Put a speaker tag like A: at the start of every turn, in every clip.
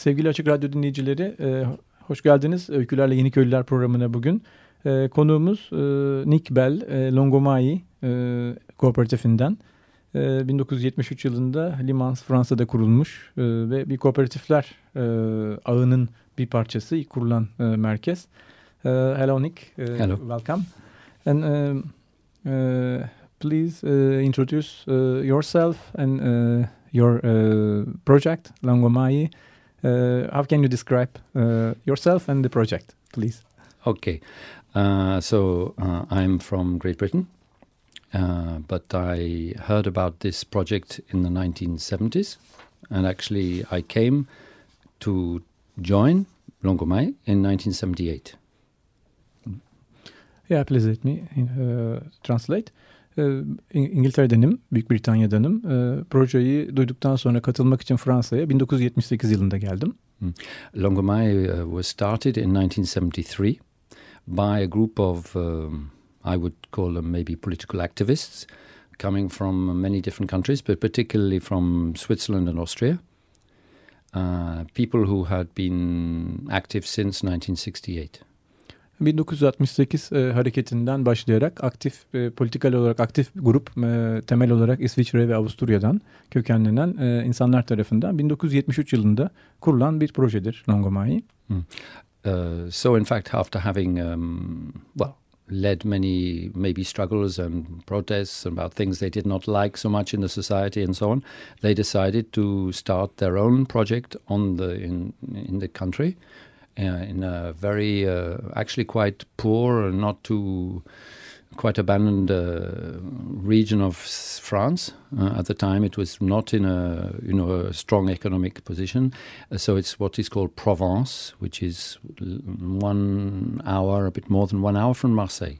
A: Sevgili Açık Radyo dinleyicileri, e, hoş geldiniz Öykülerle Yeni Köylüler programına bugün. E, konuğumuz e, Nick Bell, e, Longomai e, kooperatifinden. E, 1973 yılında Limans Fransa'da kurulmuş e, ve bir kooperatifler e, ağının bir parçası, ilk kurulan e, merkez. E, hello Nick.
B: Uh, hello.
A: Welcome. And uh, uh, please uh, introduce uh, yourself and uh, your uh, project, Longomai. Uh, how can you describe uh, yourself and the project, please?
B: Okay. Uh, so uh, I'm from Great Britain, uh, but I heard about this project in the 1970s, and actually I came to join Longomai in 1978.
A: Yeah, please let me uh, translate. İngiltere'denim, Büyük projeyi duyduktan sonra katılmak için Fransa'ya 1978 yılında geldim.
B: Hmm. Longomai uh, was started in 1973 by a group of, um, I would call them maybe political activists, coming from many different countries, but particularly from Switzerland and Austria. Uh, people who had been active since 1968.
A: 1968 e, hareketinden başlayarak aktif e, politikal olarak aktif grup e, temel olarak İsviçre ve Avusturya'dan kökenlenen e, insanlar tarafından 1973 yılında kurulan bir projedir Longomai.
B: Hmm. Uh, so in fact after having um, well led many maybe struggles and protests about things they did not like so much in the society and so on they decided to start their own project on the in in the country in a very uh, actually quite poor not too quite abandoned uh, region of France. Uh, at the time, it was not in a you know a strong economic position, uh, so it's what is called Provence, which is one hour, a bit more than one hour from Marseille.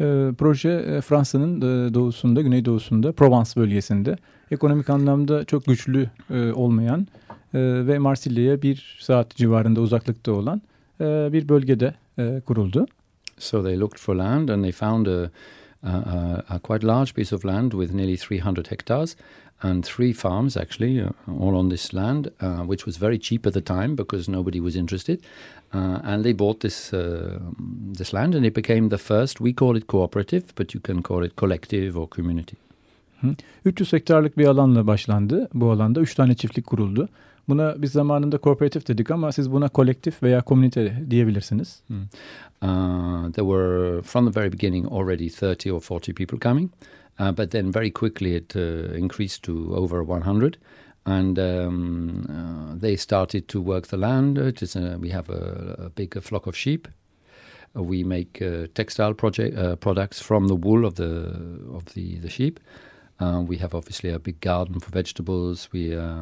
A: E, proje Fransa'nın doğusunda, güneydoğusunda, Provence bölgesinde ekonomik anlamda çok güçlü e, olmayan ve Marsilya'ya bir saat civarında uzaklıkta olan e, bir bölgede e, kuruldu.
B: So they looked for land and they found a, a, a quite large piece of land with nearly 300 hectares and three farms actually, uh, all on this land, uh, which was very cheap at the time because nobody was interested. Uh, and they bought this uh, this land, and it became the first. We call it cooperative, but you can call it collective or community.
A: 300 hektarlık bir alanla başlandı. Bu alanda 3 tane çiftlik kuruldu. Buna biz zamanında kooperatif dedik ama siz buna kolektif veya komünite diyebilirsiniz.
B: Hmm. Uh, there were from the very beginning already 30 or 40 people coming, uh, but then very quickly it uh, increased to over 100. And um, uh, they started to work the land. Is a, we have a, a big flock of sheep. Uh, we make uh, textile project, products from the wool of the of the, the sheep. Uh, we have obviously a big garden for vegetables. We uh,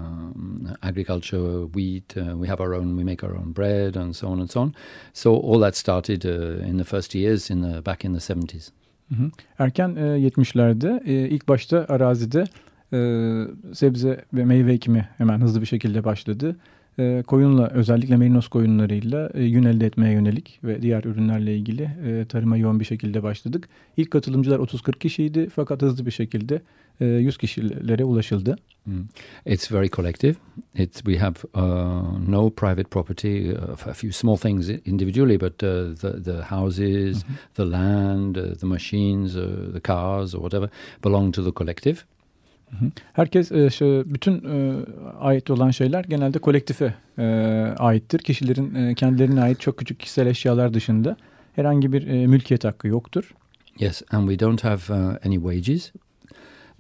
B: agriculture, wheat. Uh, we have our own. We make our own bread and so on and so on. So all that started uh, in the first years in the back in the 70s.
A: Hı hı. Erken e, 70'lerde e, ilk başta arazide e, sebze ve meyve ekimi hemen hızlı bir şekilde başladı. E, koyunla özellikle merinos koyunlarıyla e, yün elde etmeye yönelik ve diğer ürünlerle ilgili e, tarıma yoğun bir şekilde başladık. İlk katılımcılar 30-40 kişiydi fakat hızlı bir şekilde 100 kişilere ulaşıldı.
B: Mm. It's very collective. It, we have uh, no private property, uh, a few small things individually, but uh, the, the houses, mm -hmm. the land, uh, the machines, uh, the cars or whatever belong to the collective.
A: Herkes bütün ait olan şeyler genelde kolektife aittir. Kişilerin kendilerine ait çok küçük kişisel eşyalar dışında herhangi bir mülkiyet hakkı yoktur.
B: Yes, and we don't have uh, any wages.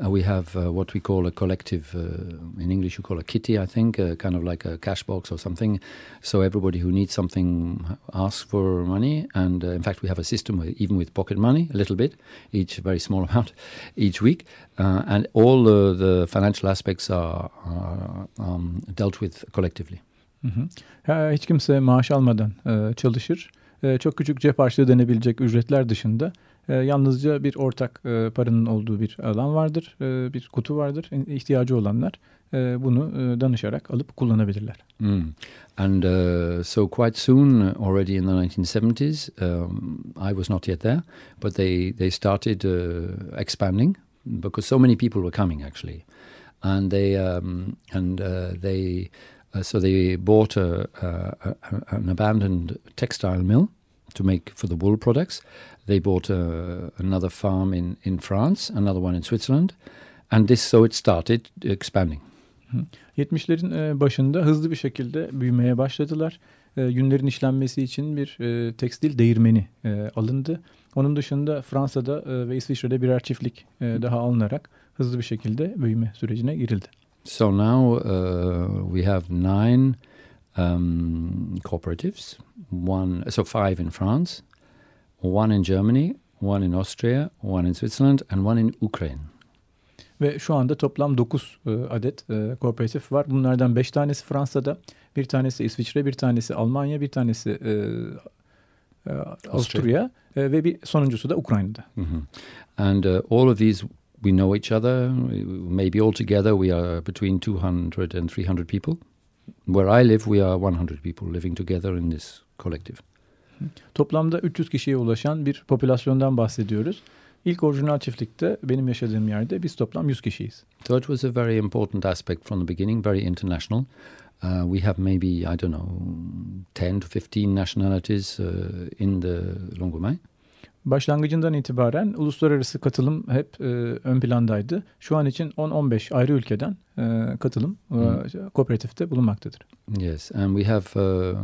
B: Uh, we have uh, what we call a collective, uh, in English you call a kitty, I think, uh, kind of like a cash box or something. So everybody who needs something asks for money. And uh, in fact, we have a system where, even with pocket money, a little bit, each very small amount each week. Uh, and all the financial aspects are, are um, dealt with collectively.
A: Hı hı. Ha, hiç kimse maaş almadan e, çalışır. E, çok küçük cep harçlığı denebilecek ücretler dışında e, yalnızca bir ortak e, paranın olduğu bir alan vardır. E, bir kutu vardır. İhtiyacı olanlar bunu danışarak alıp kullanabilirler.
B: Mm. And uh, so quite soon, already in the 1970s, um, I was not yet there, but they, they started uh, expanding because so many people were coming actually. And they, um, and uh, they Uh, so they bought a, a, a, an abandoned textile mill to make for the wool products. They bought uh, another farm in, in France, another one in Switzerland, and this so it started expanding.
A: 70'lerin e, başında hızlı bir şekilde büyümeye başladılar. E, yünlerin işlenmesi için bir e, tekstil değirmeni alındı. Onun dışında Fransa'da ve İsviçre'de birer çiftlik daha alınarak hızlı bir şekilde büyüme sürecine girildi.
B: So now uh, we have nine um, cooperatives. One, so five in France, one in Germany, one in Austria, one in Switzerland, and one in Ukraine.
A: Ve şu anda toplam 9 e, adet e, kooperatif var. Bunlardan 5 tanesi Fransa'da, bir tanesi İsviçre, bir tanesi Almanya, bir tanesi e, e, Avusturya e, ve bir sonuncusu da Ukrayna'da.
B: Mm -hmm. And uh, all of these we know each other. Maybe altogether we are between 200 and 300 people. Where I live, we are 100 people living together in this collective.
A: Toplamda 300 kişiye ulaşan bir popülasyondan bahsediyoruz. İlk orijinal çiftlikte benim yaşadığım yerde biz toplam 100 kişiyiz.
B: So it was a very important aspect from the beginning, very international. Uh, we have maybe, I don't know, 10 to 15 nationalities uh, in the Longomai.
A: Başlangıcından itibaren uluslararası katılım hep e, ön plandaydı. Şu an için 10-15 ayrı ülkeden e, katılım e, kooperatifte bulunmaktadır.
B: Yes, and we have uh,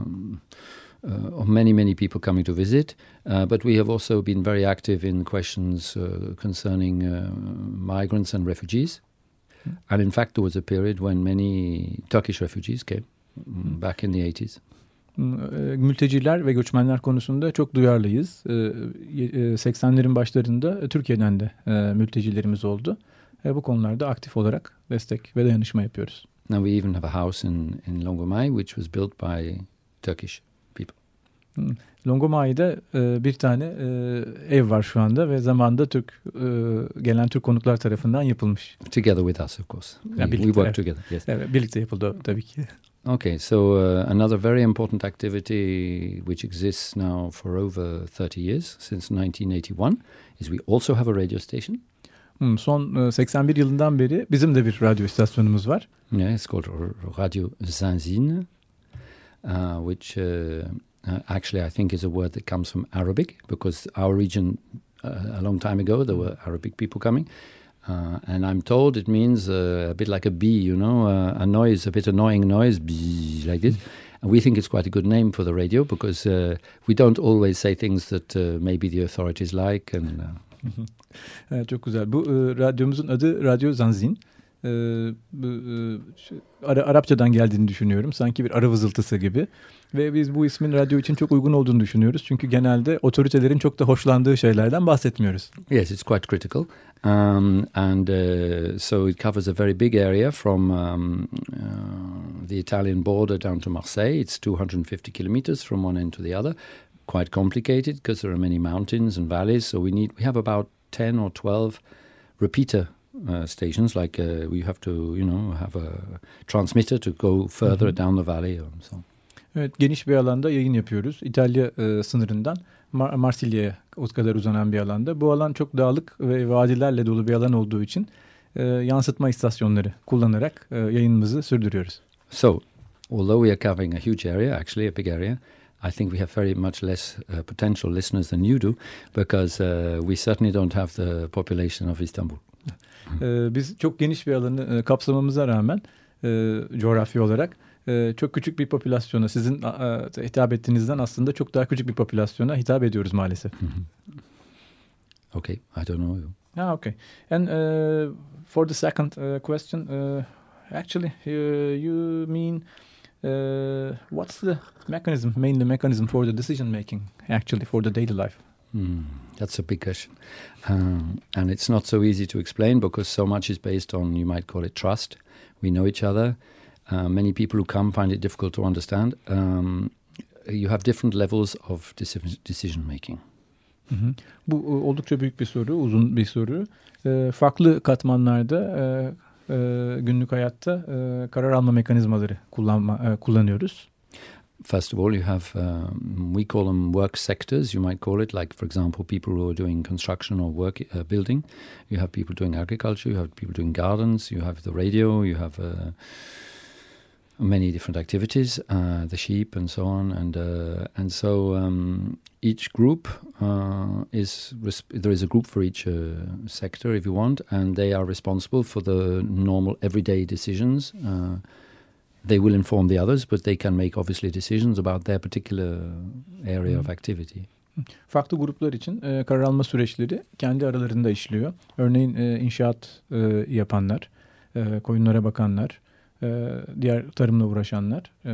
B: uh, many many people coming to visit, uh, but we have also been very active in questions uh, concerning uh, migrants and refugees. Hmm. And in fact, there was a period when many Turkish refugees came mm, back in the 80s.
A: E, mülteciler ve göçmenler konusunda çok duyarlıyız. 80'lerin e, başlarında Türkiye'den de e, mültecilerimiz oldu. Bu konularda aktif olarak destek ve dayanışma yapıyoruz.
B: Now we even have a house in, in Longomai which was built by Turkish people.
A: Longomai'de bir tane ev var şu anda ve zamanda Türk gelen Türk konuklar tarafından yapılmış.
B: Together with us of course.
A: Yani birlikte,
B: we work together. Yes.
A: Evet, birlikte yapıldı tabii ki.
B: Okay, so uh, another very important activity which exists now for over 30 years, since 1981, is we also have a radio station.
A: Hmm, son 81 yılından beri bizim de bir radyo istasyonumuz var.
B: Yeah, it's called Radio Zanzine, uh, which uh, uh, actually I think is a word that comes from Arabic because our region uh, a long time ago there were Arabic people coming. Uh, and I'm told it means uh, a bit like a bee, you know, uh, a noise, a bit annoying noise, bee, like this. And we think it's quite a good name for the radio because uh, we don't always say things that uh, maybe the authorities like. And
A: evet, çok güzel. Bu e, radyomuzun adı Radyo Zanzin. E, e, Ara, Arapçadan geldiğini düşünüyorum. Sanki bir ara vızıltısı gibi. Ve biz bu ismin radyo için çok uygun olduğunu düşünüyoruz. Çünkü genelde otoritelerin çok da hoşlandığı şeylerden bahsetmiyoruz.
B: Yes, it's quite critical. Um, and uh, so it covers a very big area from um, uh, the Italian border down to Marseille. It's 250 kilometers from one end to the other. Quite complicated because there are many mountains and valleys. So we need we have about 10 or 12 repeater uh, stations. Like uh, we have to, you know, have a transmitter to go further mm -hmm. down the valley so.
A: Evet, geniş bir alanda yayın yapıyoruz. İtalya e, sınırından Mar Marsilya'ya o kadar uzanan bir alanda. Bu alan çok dağlık ve vadilerle dolu bir alan olduğu için e, yansıtma istasyonları kullanarak e, yayınımızı sürdürüyoruz.
B: So, although we are covering a huge area, actually a big area, I think we have very much less uh, potential listeners than you do because uh, we certainly don't have the population of Istanbul.
A: e, biz çok geniş bir alanı e, kapsamamıza rağmen e, coğrafi olarak e, çok küçük bir popülasyona sizin e, hitap ettiğinizden aslında çok daha küçük bir popülasyona hitap ediyoruz maalesef.
B: okay, I don't know.
A: Ah, okay. And uh, for the second uh, question, uh, actually, uh, you mean uh, what's the mechanism, mainly mechanism for the decision making, actually, for the daily life?
B: Mm, that's a big question. Um, and it's not so easy to explain because so much is based on, you might call it trust. We know each other. Uh, many people who come find it difficult to understand. Um, you have different levels of decision making.
A: Hı hı. Bu oldukça büyük bir soru, uzun bir soru. E, farklı katmanlarda e, e, günlük hayatta e, karar alma mekanizmaları kullanma, e, kullanıyoruz.
B: First of all, you have, um, we call them work sectors, you might call it, like, for example, people who are doing construction or work uh, building. You have people doing agriculture, you have people doing gardens, you have the radio, you have uh, many different activities, uh, the sheep and so on. And, uh, and so um, each group uh, is, there is a group for each uh, sector, if you want, and they are responsible for the normal everyday decisions they will inform the others, but they can make obviously decisions about their particular area of activity.
A: Farklı gruplar için e, karar alma süreçleri kendi aralarında işliyor. Örneğin e, inşaat e, yapanlar, e, koyunlara bakanlar, diğer tarımla uğraşanlar e,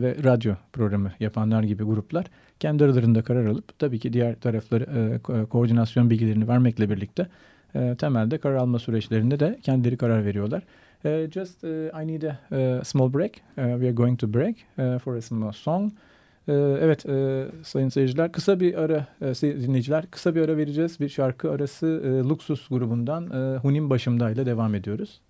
A: ve radyo programı yapanlar gibi gruplar kendi aralarında karar alıp tabii ki diğer tarafları e, ko koordinasyon bilgilerini vermekle birlikte e, temelde karar alma süreçlerinde de kendileri karar veriyorlar. Uh, just uh, I need a, small break. We are going to break for a small song. Evet sayın seyirciler kısa bir ara dinleyiciler kısa bir ara vereceğiz. Bir şarkı arası Luxus grubundan Hunim Başımda ile devam ediyoruz.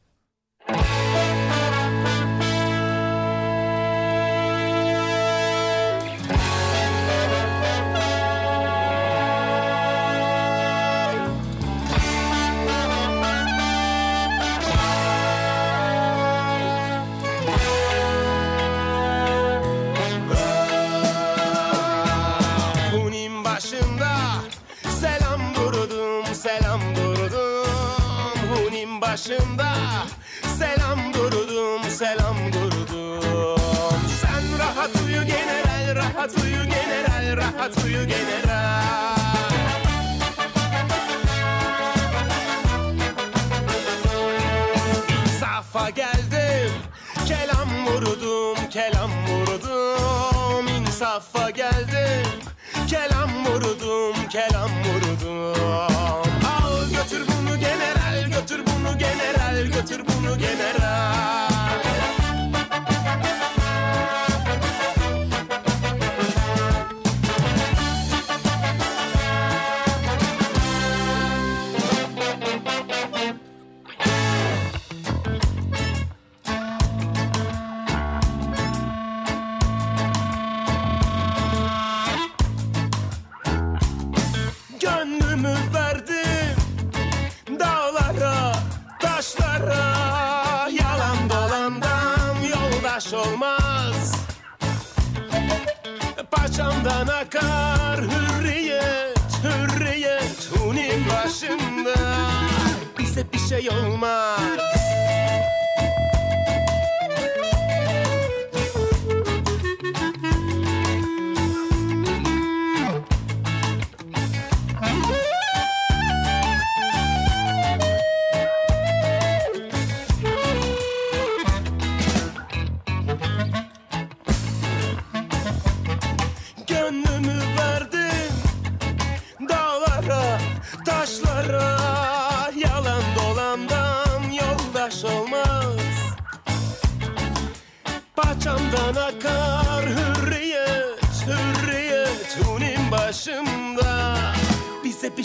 C: Başında Selam durdum selam durdum. Sen rahat uyu general rahat uyu general rahat uyu general götür bunu general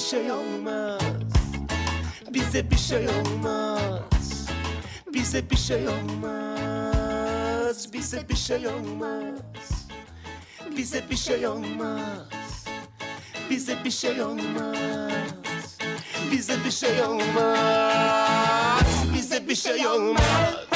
C: şey olmaz. Bize bir şey olmaz. Bize bir şey olmaz. Bize bir şey olmaz. Bize bir şey olmaz. Bize bir şey olmaz. Bize bir şey olmaz. Bize bir şey olmaz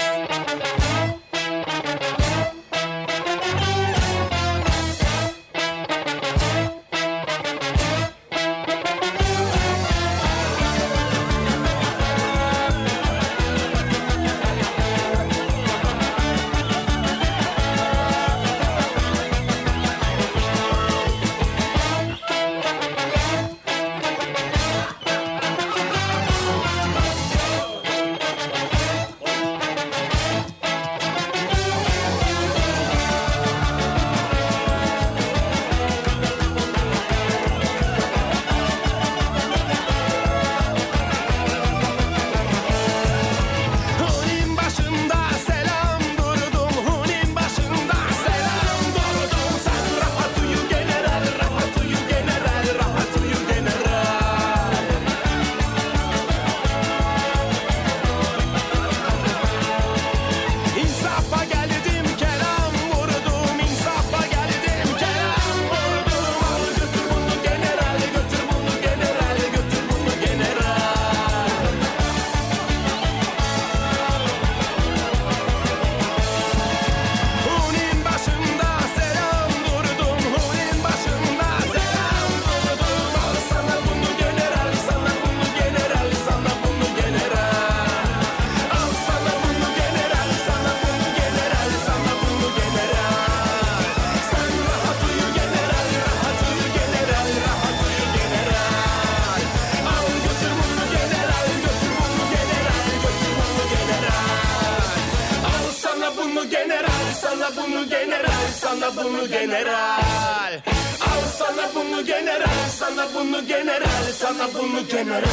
C: Sana bunu general Al sana bunu general Sana bunu general Sana bunu general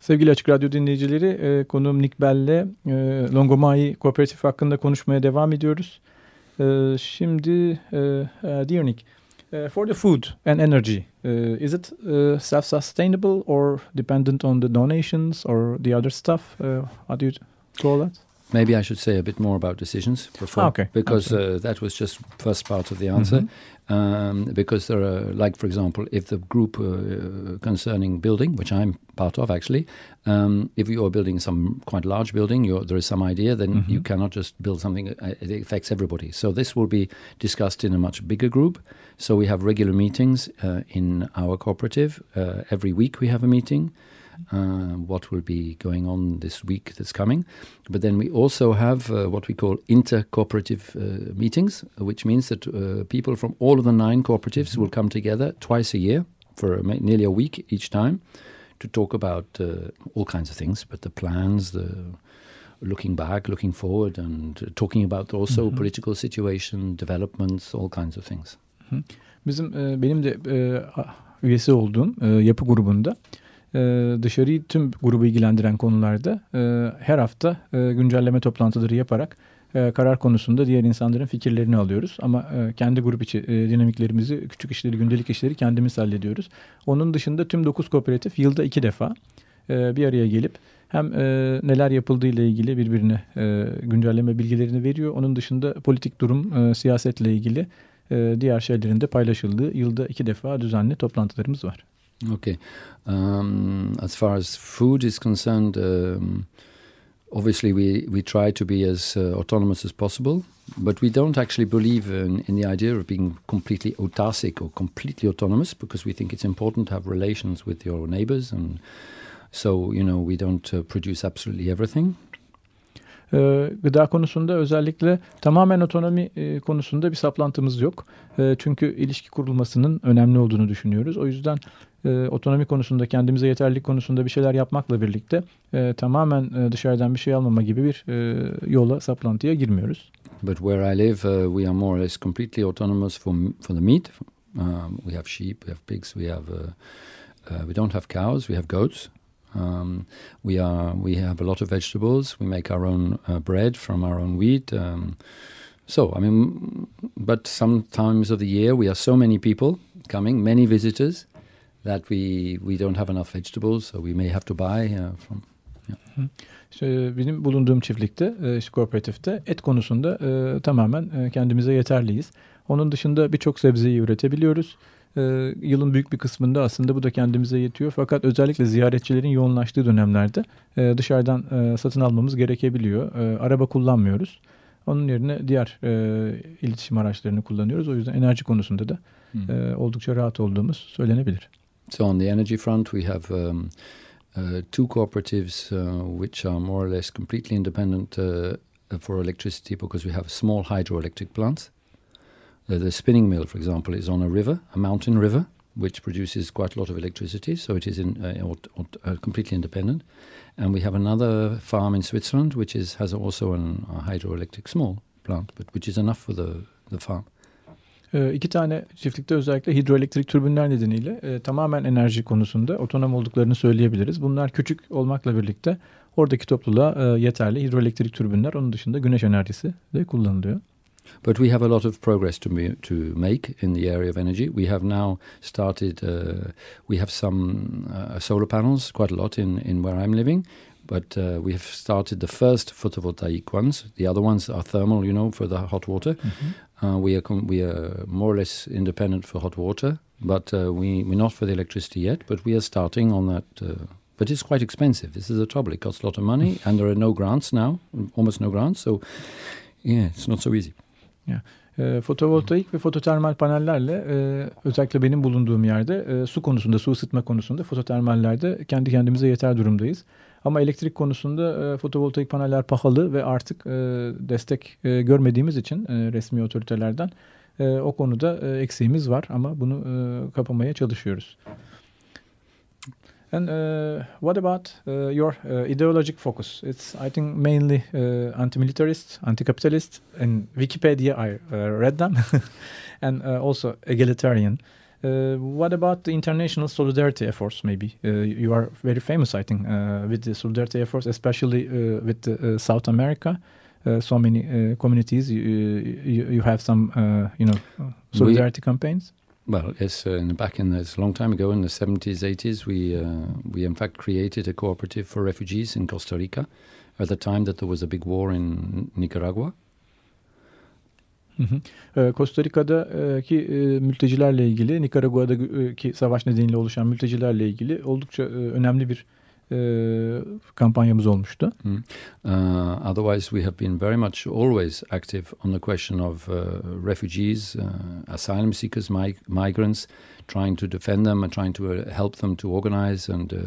A: Sevgili Açık Radyo dinleyicileri, e, konuğum Nick Bell'le e, Longomai Kooperatif hakkında konuşmaya devam ediyoruz. E, şimdi, dear Nick, for the food and energy, is it self-sustainable or dependent on the donations or the other stuff? How do you call that?
B: Maybe I should say a bit more about decisions before,
A: okay.
B: because uh, that was just first part of the answer. Um, because there are, like for example, if the group uh, concerning building, which I'm part of actually, um, if you are building some quite large building, you're, there is some idea, then you cannot just build something. uh, It affects everybody. So this will be discussed in a much bigger group. So we have regular meetings uh, in our cooperative. Uh, every week we have a meeting uh, what will be going on this week that's coming. But then we also have uh, what we call inter-cooperative uh, meetings, which means that uh, people from all of the nine cooperatives will come together twice a year for a, nearly a week each time to talk about uh, all kinds of things, but the plans, the looking back, looking forward, and uh, talking about also political situation, developments, all kinds of things.
A: Bizim e, benim de üyesi olduğum yapı grubunda e, dışarıyı tüm grubu ilgilendiren konularda e, her hafta e, güncelleme toplantıları yaparak e, karar konusunda diğer insanların fikirlerini alıyoruz. Ama kendi grup içi dinamiklerimizi, küçük işleri, gündelik işleri kendimiz hallediyoruz. Onun dışında tüm 9 kooperatif yılda iki defa bir araya gelip hem neler yapıldığı ile ilgili birbirine güncelleme bilgilerini veriyor. Onun dışında politik durum, e, siyasetle ilgili diğer şeylerin de paylaşıldığı yılda iki defa düzenli toplantılarımız var.
B: Okay. Um, as far as food is concerned, um, obviously we, we try to be as uh, autonomous as possible, but we don't actually believe in, in the idea of being completely autarcic or completely autonomous because we think it's important to have relations with your neighbors. And so, you know, we don't uh, produce absolutely everything.
A: Gıda konusunda özellikle tamamen otonomi konusunda bir saplantımız yok. Çünkü ilişki kurulmasının önemli olduğunu düşünüyoruz. O yüzden e, otonomi konusunda kendimize yeterlilik konusunda bir şeyler yapmakla birlikte e, tamamen e, dışarıdan bir şey almama gibi bir e, yola saplantıya girmiyoruz.
B: But where I live, uh, we are more or less completely autonomous for for the meat. Um, we have sheep, we have pigs, we have uh, uh, we don't have cows, we have goats. Um, we are we have a lot of vegetables. We make our own uh, bread from our own wheat. Um, so I mean, but sometimes of the year we are so many people coming, many visitors, that we we don't have enough vegetables, so we may have to buy uh, from.
A: İşte benim bulunduğum çiftlikte, e, işte kooperatifte et konusunda e, tamamen e, kendimize yeterliyiz. Onun dışında birçok sebzeyi üretebiliyoruz. E, yılın büyük bir kısmında aslında bu da kendimize yetiyor. Fakat özellikle ziyaretçilerin yoğunlaştığı dönemlerde e, dışarıdan e, satın almamız gerekebiliyor. E, araba kullanmıyoruz. Onun yerine diğer e, iletişim araçlarını kullanıyoruz. O yüzden enerji konusunda da e, oldukça rahat olduğumuz söylenebilir.
B: So on the energy front, we have um, uh, two cooperatives uh, which are more or less completely independent uh, for electricity because we have small hydroelectric plants. Uh, the spinning mill, for example, is on a river, a mountain river, which produces quite a lot of electricity. So it is in, uh, uh, completely independent. And we have another farm in Switzerland which is has also an, a hydroelectric small plant, but which is enough for the the farm.
A: E, iki tane çiftlikte özellikle hidroelektrik türbinler nedeniyle e, tamamen enerji konusunda otonom olduklarını söyleyebiliriz. Bunlar küçük olmakla birlikte oradaki topluluğa e, yeterli hidroelektrik türbinler. Onun dışında güneş enerjisi de kullanılıyor.
B: But we have a lot of progress to to make in the area of energy. We have now started. Uh, we have some uh, solar panels, quite a lot in in where I'm living. But uh, we have started the first photovoltaic ones. The other ones are thermal, you know, for the hot water. Uh, we are we are more or less independent for hot water, but uh, we we're not for the electricity yet. But we are starting on that. Uh, but it's quite expensive. This is the trouble. It costs a lot of money, and there are no grants now, almost no grants. So, yeah, it's not so easy.
A: E, fotovoltaik ve fototermal panellerle e, özellikle benim bulunduğum yerde e, su konusunda, su ısıtma konusunda fototermallerde kendi kendimize yeter durumdayız. Ama elektrik konusunda e, fotovoltaik paneller pahalı ve artık e, destek e, görmediğimiz için e, resmi otoritelerden e, o konuda e, eksiğimiz var ama bunu e, kapamaya çalışıyoruz. And uh, what about uh, your uh, ideologic focus? It's, I think, mainly anti-militarist, anti-capitalist. In Wikipedia, I read them, and also egalitarian. Uh, what about the international solidarity efforts? Maybe uh, you are very famous, I think, uh, with the solidarity efforts, especially uh, with uh, South America. Uh, so many uh, communities. You, you, you have some, uh, you know, solidarity campaigns.
B: Well, yes, uh, in the back in this long time ago, in the 70s, 80s, we uh, we in fact created a cooperative for refugees in Costa Rica. At the time that there was a big war in Nicaragua,
A: Hı. Ee, Costa Rica'daki e, mültecilerle ilgili, Nikaragua'daki savaş nedeniyle oluşan mültecilerle ilgili oldukça e, önemli bir e, kampanyamız olmuştu.
B: Mm. Uh, otherwise, we have been very much always active on the question of uh, refugees, uh, asylum seekers, mig- migrants, trying to defend them and trying to uh, help them to organize and uh,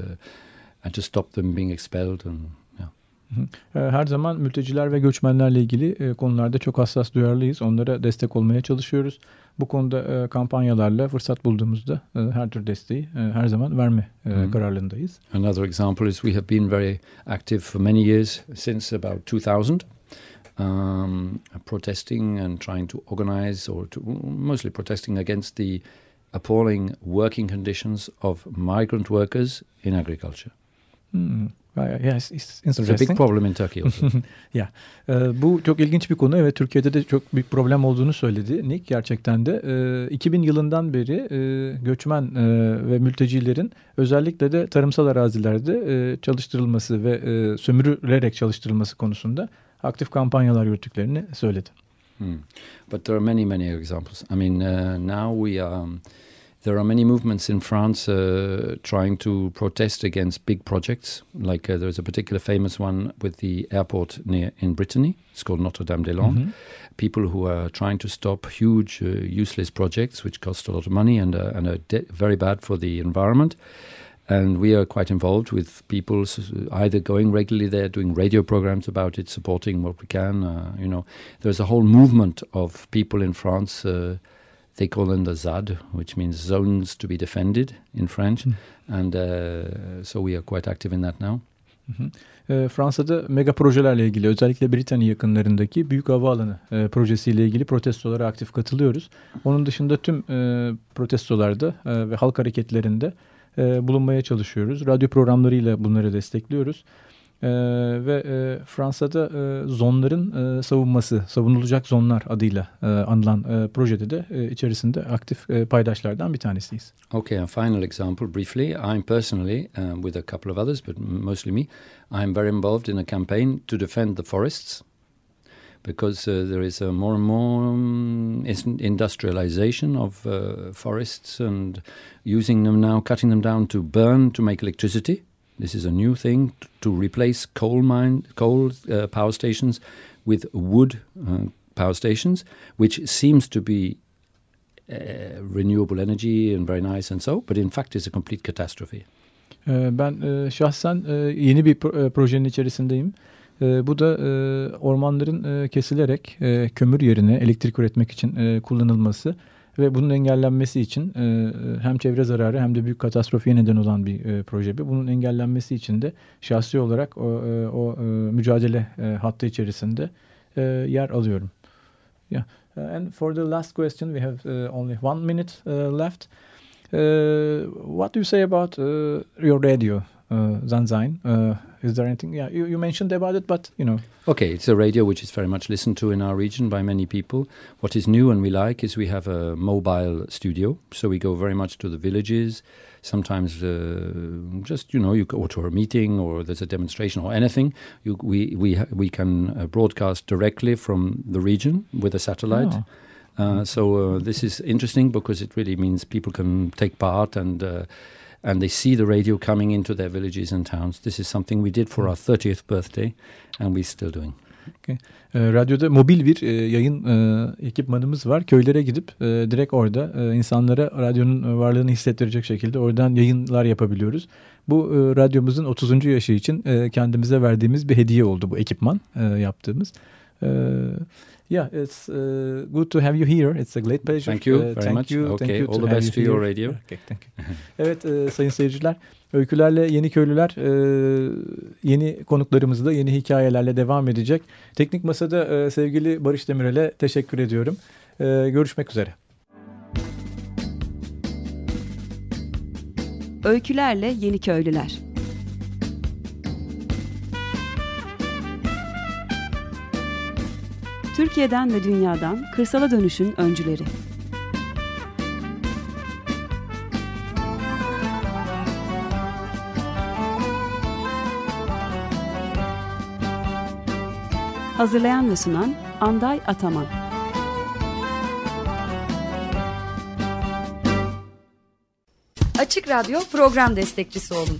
B: and to stop them being expelled. And
A: Her zaman mülteciler ve göçmenlerle ilgili e, konularda çok hassas duyarlıyız. Onlara destek olmaya çalışıyoruz. Bu konuda e, kampanyalarla fırsat bulduğumuzda e, her tür desteği her zaman verme
B: Hı.
A: kararlılığındayız.
B: another example is we have been very active for many years since about 2000. Um, protesting and trying to organize, or to, mostly protesting against the appalling working conditions of migrant workers in agriculture.
A: Hmm. Yes, it's
B: It's a big problem in Turkey also.
A: Ee, bu çok ilginç bir konu. Evet Türkiye'de de çok büyük problem olduğunu söyledi Nick gerçekten de. Ee, 2000 yılından beri e, göçmen e, ve mültecilerin özellikle de tarımsal arazilerde e, çalıştırılması ve e, sömürülerek çalıştırılması konusunda aktif kampanyalar yürüttüklerini söyledi.
B: Hmm. But there are many, many examples. I mean, uh, now we um, there are many movements in France uh, trying to protest against big projects. Like uh, there's a particular famous one with the airport near in Brittany. It's called Notre Dame des Landes.
A: hı.
B: People who are trying to stop huge, uh, useless projects which cost a lot of money and uh, and are very bad for the environment. And we are quite involved with people either going regularly there, doing radio programs about it, supporting what we can. Uh, you know, there's a whole movement of people in France. Uh, they call them the ZAD, which means zones to be defended in French.
A: Hmm.
B: And uh, so we are quite active in that now.
A: Hı hı. Ee, Fransa'da mega projelerle ilgili özellikle Britanya yakınlarındaki büyük havaalanı e, projesiyle ilgili protestolara aktif katılıyoruz. Onun dışında tüm e, protestolarda e, ve halk hareketlerinde e, bulunmaya çalışıyoruz. Radyo programlarıyla bunları destekliyoruz. E, ve e, Fransa'da e, zonların e, savunması, savunulacak zonlar adıyla e, anılan e, projede de e, içerisinde aktif e, paydaşlardan bir tanesiyiz.
B: Okay, a final example briefly. I'm personally, um, with a couple of others, but mostly me, I'm very involved in a campaign to defend the forests because uh, there is a more and more um, industrialization of uh, forests and using them now, cutting them down to burn to make electricity. This is a new thing to replace coal mine, coal uh, power stations with wood uh, power stations, which seems to be uh, renewable energy and very nice and so, but in fact is a complete catastrophe.
A: Ee, Ben e, şahsen e, yeni bir e, projenin içerisindeyim. Bu da ormanların kesilerek kömür yerine elektrik üretmek için kullanılması ve bunun engellenmesi için e, hem çevre zararı hem de büyük katastrofiye neden olan bir e, proje. bu. Bunun engellenmesi için de şahsi olarak o, e, o e, mücadele e, hattı içerisinde e, yer alıyorum. Yeah. And for the last question, we have uh, only one minute uh, left. Uh, what do you say about your radio? Uh, is there anything? Yeah, you, you mentioned about it, but you know,
B: Okay, it's a radio which is very much listened to in our region by many people. What is new and we like is we have a mobile studio, so we go very much to the villages. Sometimes, uh, just you know, you go to a meeting or there's a demonstration or anything. You, we we we can uh, broadcast directly from the region with a satellite.
A: Oh.
B: Uh, so uh, this is interesting because it really means people can take part and uh, and they see the radio coming into their villages and towns. This is something we did for our 30th birthday, and we're still doing.
A: E, radyoda mobil bir e, yayın e, ekipmanımız var. Köylere gidip e, direkt orada e, insanlara radyonun e, varlığını hissettirecek şekilde oradan yayınlar yapabiliyoruz. Bu e, radyomuzun 30. yaşı için e, kendimize verdiğimiz bir hediye oldu bu ekipman e, yaptığımız. Uh, yeah, it's uh, good to have you here. It's a great pleasure.
B: Thank you
A: Uh,
B: very
A: thank
B: much.
A: You,
B: Okay,
A: thank you
B: all the best to
A: you
B: your radio.
A: Okay, thank you. evet e, sayın seyirciler, Öykülerle Yeni Köylüler e, yeni konuklarımızda yeni hikayelerle devam edecek. Teknik Masa'da e, sevgili Barış Demirel'e teşekkür ediyorum. E, görüşmek üzere.
D: Öykülerle Yeni Köylüler Türkiye'den ve dünyadan kırsala dönüşün öncüleri. Hazırlayan ve sunan Anday Ataman.
E: Açık Radyo program destekçisi olun.